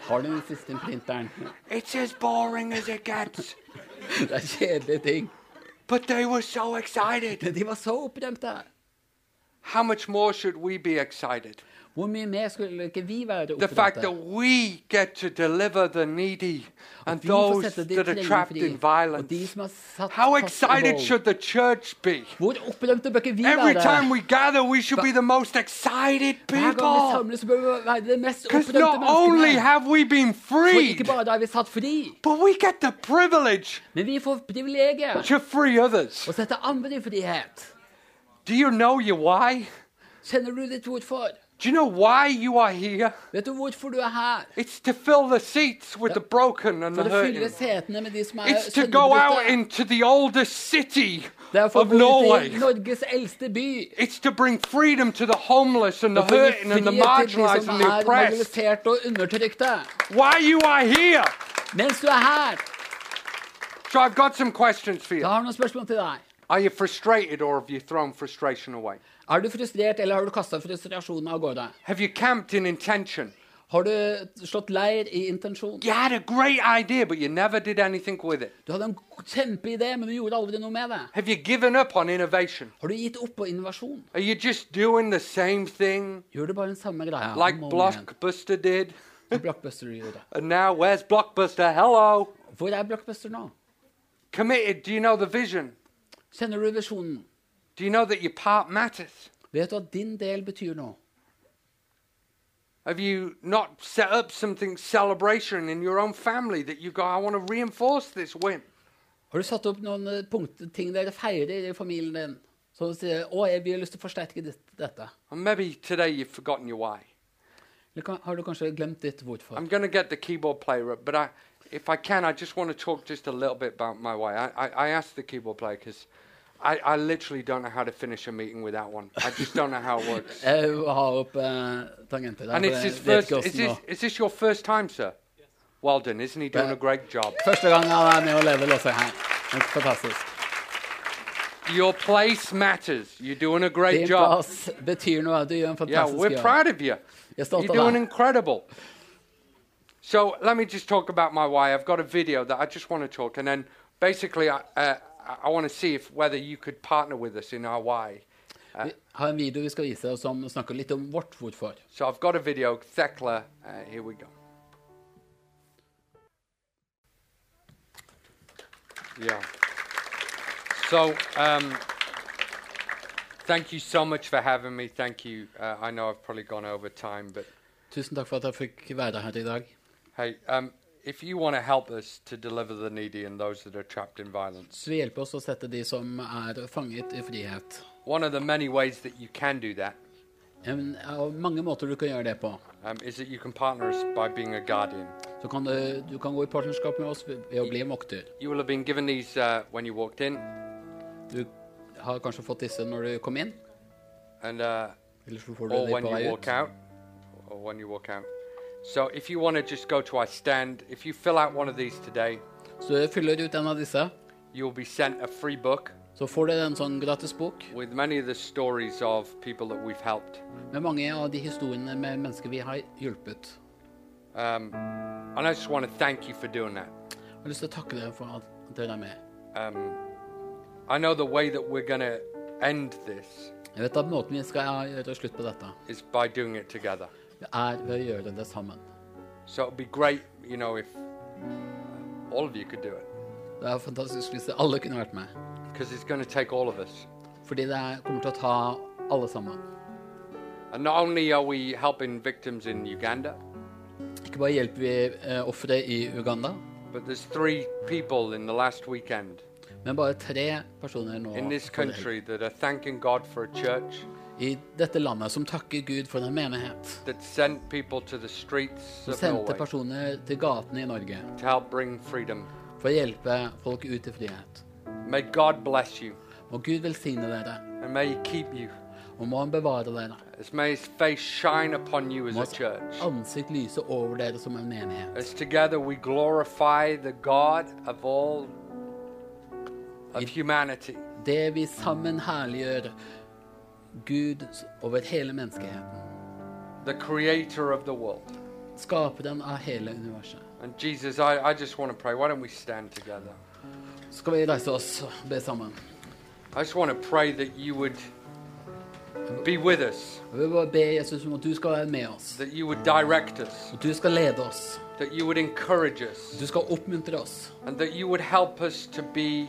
Har du den siste printeren? It's as boring as it gets. Det er kjedelige ting. But they were so excited. Men de var så opprømte. How much more should we be excited? Hvor mye mer skulle ikke vi være The fact that opprømte? we get to deliver the needy and Vi får those sette de that are trengende trapped fri. in Og de violence. som er satt How fast i excited vold. should the church be? Hvor opprømte bør ikke vi Every time være? we gather, we should be the most excited Hver gang vi people. samles, så bør vi være de mest Because opprømte not only menneskene. have we been For ikke freed, bare er vi satt fri, but we get the privilege men vi får privilegiet to free others. Do you know your why? Kjenner du ditt hvorfor? Do you know why you are here? Vet du hvorfor du er her? It's to fill the seats with the broken and For the hurting. med de som er It's to go out into the oldest city er of Norway. Norges eldste by. It's to bring freedom to the homeless and the Og for å gi hurting and the frihet til de marginalized and the oppressed. marginaliserte og undertrykte. Why you are here? Mens du er her, So I've got some questions for you. har jeg noen spørsmål til deg. Are you frustrated or have you thrown frustration away? Er du frustrert, eller har du kasta frustrasjonen av gårde? Have you camped in intention? Har du slått leir i intensjon? You had a great idea, but you never did anything with it. Du hadde en kjempeidé, men du gjorde aldri noe med det. Have you given up on innovation? Har du gitt opp på innovasjon? Are you just doing the same thing Gjør du bare den samme greia? like? Blockbuster did? Som Blockbuster gjorde. And now, where's Blockbuster? Hello. Hvor er Blockbuster nå? Committed. Do you know the vision? Kjenner du visjonen? Do you know that your part matters? Vet du at din del betyr noe? Have you not set up something celebration in your own family that you go, I want to reinforce this win? Har du satt opp noen eh, punkt, ting dere feirer i familien din? Du sier å, jeg, vil lyst til å forsterke dette. And maybe today you've forgotten your why. Eller har du kanskje glemt ditt hvorfor? I'm going to get the keyboard player up, but I, if I can, I just want to talk just a little bit about my why. I, I, I asked the keyboard player because I, I literally don't know how to finish a meeting with that one. I just don't know how it works. Jeg har opp eh, tangenter der. and for it's jeg his vet first. ikke Is hvordan this, å- is this your first time, sir? Well done. Isn't he doing Yeah. a great job? Første gang han er med å level også her. Det er Fantastisk. Your place matters. You're doing a great Din job. plass betyr noe. Du gjør en Yeah, fantastisk we're jobb. proud of you. Jeg er You're av doing deg. incredible. So let me just talk about my why. I've got a video that I just want to talk, and then basically, I, uh, I want to see if whether you could partner with us in our why. Vi har en video vi skal vise deg som snakker litt om vårt hvorfor. So I've got a video. Thekla, uh, here we go. Yeah. So, um, thank you so much for having me. Thank you. Uh, I know I've probably gone over time, but Tusen takk for at jeg fikk være her i dag. hey, um, if you want to help us to deliver the needy and those that are trapped in violence, Så vi hjelper oss å sette de som er fanget i frihet. one of the many ways that you can do that En, av mange måter du kan gjøre det på. um, is that you can partner us by being a guardian. Så kan du, du kan gå i partnerskap med oss ved å bli en vokter. You will have been given these uh, when you walked in, Du har kanskje fått disse når du kom inn, and uh, eller så får du or de when på you vei walk ut. out, or when you walk out. So if you want to just go to our stand, if you fill out one of these today, Så du fyller ut en av disse, you'll be sent a free book så får du en sånn gratis bok with many of the stories of people that we've helped. med mange av de historiene med mennesker vi har hjulpet. Um, and I just want to thank you for doing that. Jeg har lyst til å takke dere for at dere er med. Um, I know the way that we're going to end this Jeg vet at måten vi skal gjøre slutt på dette, is by doing it together. Er ved å gjøre det sammen. So it'd be great, you know, if all of you could do it, Det er fantastisk hvis alle kunne vært med. because it's going to take all of us. Fordi det er- kommer til å ta alle sammen. And not only are we helping victims in Uganda, Ikke bare hjelper vi eh, ofre i Uganda, but there's three people in the last weekend men bare tre personer nå in this landet som country that are thanking God for a church i dette landet som takker Gud for en menighet. that sent people to the streets Som of sendte Norway personer til gatene i Norge to help bring freedom. for å hjelpe folk ut i frihet. May God bless you Og Gud velsigne dere, and may He keep you. og må han bevare dere. As may His face shine upon you as Må a church. ansikt lyse over dere som en menighet. As together we glorify the God of all of humanity. Det vi sammen herliggjør Gud over hele menneskeheten. the creator of the world. Skaperen av hele universet. And Jesus, I, I just want to pray. Why don't we stand together? Skal vi reise oss og be sammen? I just want to pray that you would be with us, Jeg vil bare be Jesus om at du skal være med oss. that you would direct us, At du skal lede oss. that you would encourage At us, du skal oppmuntre oss. and that you would help us to be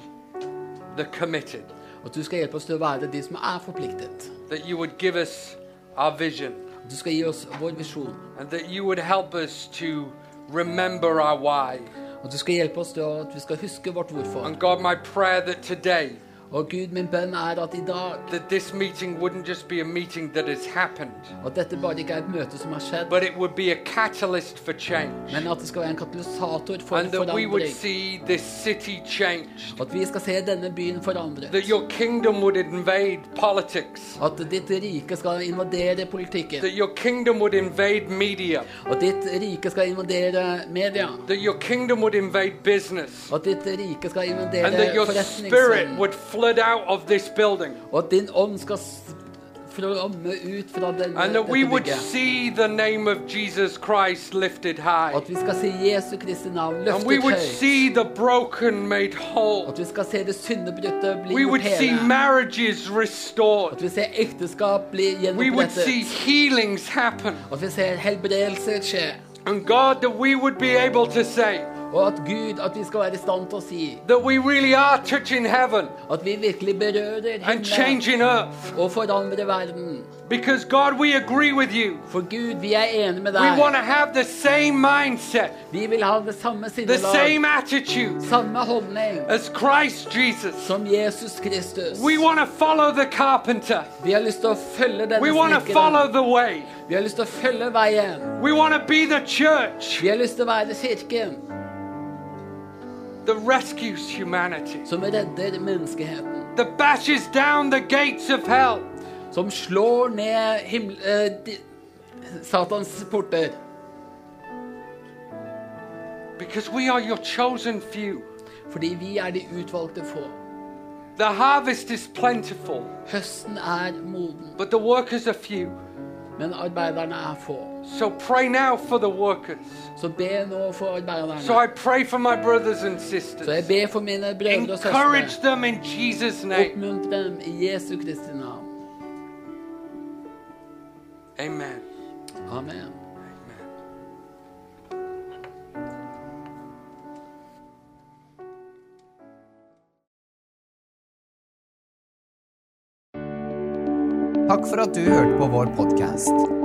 the committed, At du skal hjelpe oss til å være de som er forpliktet. that you would give us our vision, At du skal gi oss vår visjon. and that you would help us to remember our why. At du skal hjelpe oss til at vi skal huske vårt hvorfor. And God, my prayer that today, Og Gud, min bønn er at i dag that this meeting wouldn't just be a meeting that has happened, at dette bare ikke er et møte som har skjedd, but it would be a catalyst for change. men at det skal være en katalysator for and that we would forandring. see this city changed. At vi skal se denne byen forandret. That your kingdom would invade politics. At ditt rike skal invadere politikken. That your kingdom would invade media. At ditt rike skal invadere media. That your kingdom would invade business. At ditt rike skal And that invadere your spirit forretningsverden. would flood out of this building. Og at din ånd skal s- ut fra denne, And that we would see the name of Jesus Christ lifted high. At vi skal se Jesu Kristi navn And we would høyt. see the broken made whole. At vi skal se det syndebrutte bli We would see marriages restored. At vi ser ekteskap bli We would see healings happen. At vi ser helbredelse skje. And God, that we would be able to say, Og at Gud, at vi skal være i stand til å si that we really are touching heaven at vi virkelig berører and himmelen earth. og forandrer verden. Because, God, we agree with you. For Gud, vi er enige med We want to deg. have the same mindset, Vi vil ha det samme the sinnelag, same attitude samme holdning as Christ Jesus. som Jesus Kristus. We want to follow the carpenter. Vi har lyst til å følge denne We want to follow the way. Vi har lyst til å følge veien. We want to be the church Vi har lyst til å være kirken that rescues humanity, som redder menneskeheten. that bashes down the gates of hell. Som slår ned himmel, eh, Satans porter. Because we are your chosen few. Fordi vi er de utvalgte få. The harvest is plentiful, Høsten er moden, but the workers are few. men arbeiderne er få. So pray now for the workers. Så be nå for So I pray for my brothers and Så sisters. jeg ber for mine brødre og Encourage søstre. them in Jesus' name. Oppmuntre dem i Jesu Kristi navn. Amen. Amen. Takk for at du hørte på vår podkast.